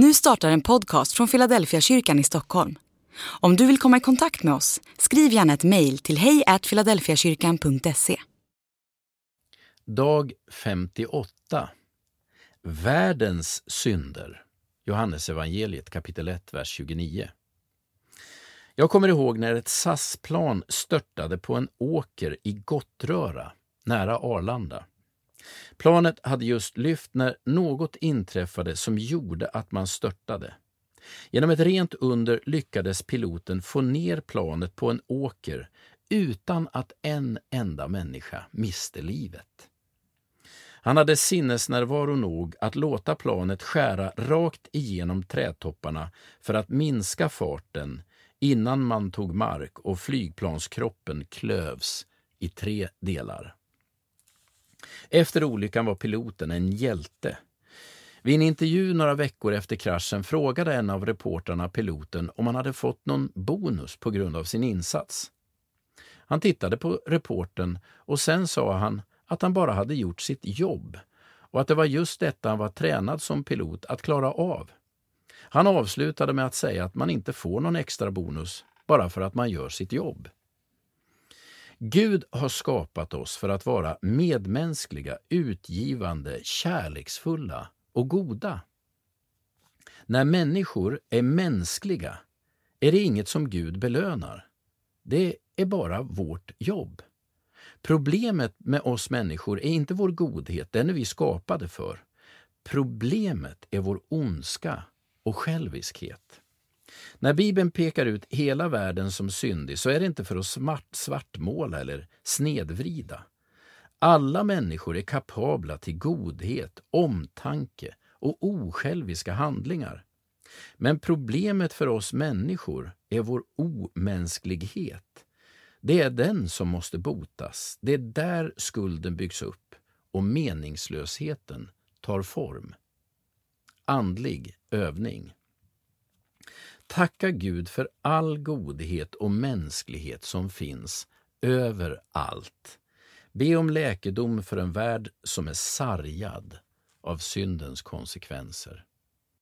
Nu startar en podcast från Philadelphia kyrkan i Stockholm. Om du vill komma i kontakt med oss, skriv gärna ett mejl till hejfiladelfiakyrkan.se. Dag 58 Världens synder Johannes evangeliet kapitel 1, vers 29. Jag kommer ihåg när ett SAS-plan störtade på en åker i Gottröra, nära Arlanda. Planet hade just lyft när något inträffade som gjorde att man störtade. Genom ett rent under lyckades piloten få ner planet på en åker utan att en enda människa miste livet. Han hade sinnesnärvaro nog att låta planet skära rakt igenom trädtopparna för att minska farten innan man tog mark och flygplanskroppen klövs i tre delar. Efter olyckan var piloten en hjälte. Vid en intervju några veckor efter kraschen frågade en av reportrarna piloten om han hade fått någon bonus på grund av sin insats. Han tittade på reporten och sen sa han att han bara hade gjort sitt jobb och att det var just detta han var tränad som pilot att klara av. Han avslutade med att säga att man inte får någon extra bonus bara för att man gör sitt jobb. Gud har skapat oss för att vara medmänskliga, utgivande, kärleksfulla och goda. När människor är mänskliga är det inget som Gud belönar. Det är bara vårt jobb. Problemet med oss människor är inte vår godhet, den är vi skapade för. Problemet är vår ondska och själviskhet. När Bibeln pekar ut hela världen som syndig så är det inte för att smart, svartmåla eller snedvrida. Alla människor är kapabla till godhet, omtanke och osjälviska handlingar. Men problemet för oss människor är vår omänsklighet. Det är den som måste botas. Det är där skulden byggs upp och meningslösheten tar form. Andlig övning. Tacka Gud för all godhet och mänsklighet som finns överallt. Be om läkedom för en värld som är sargad av syndens konsekvenser.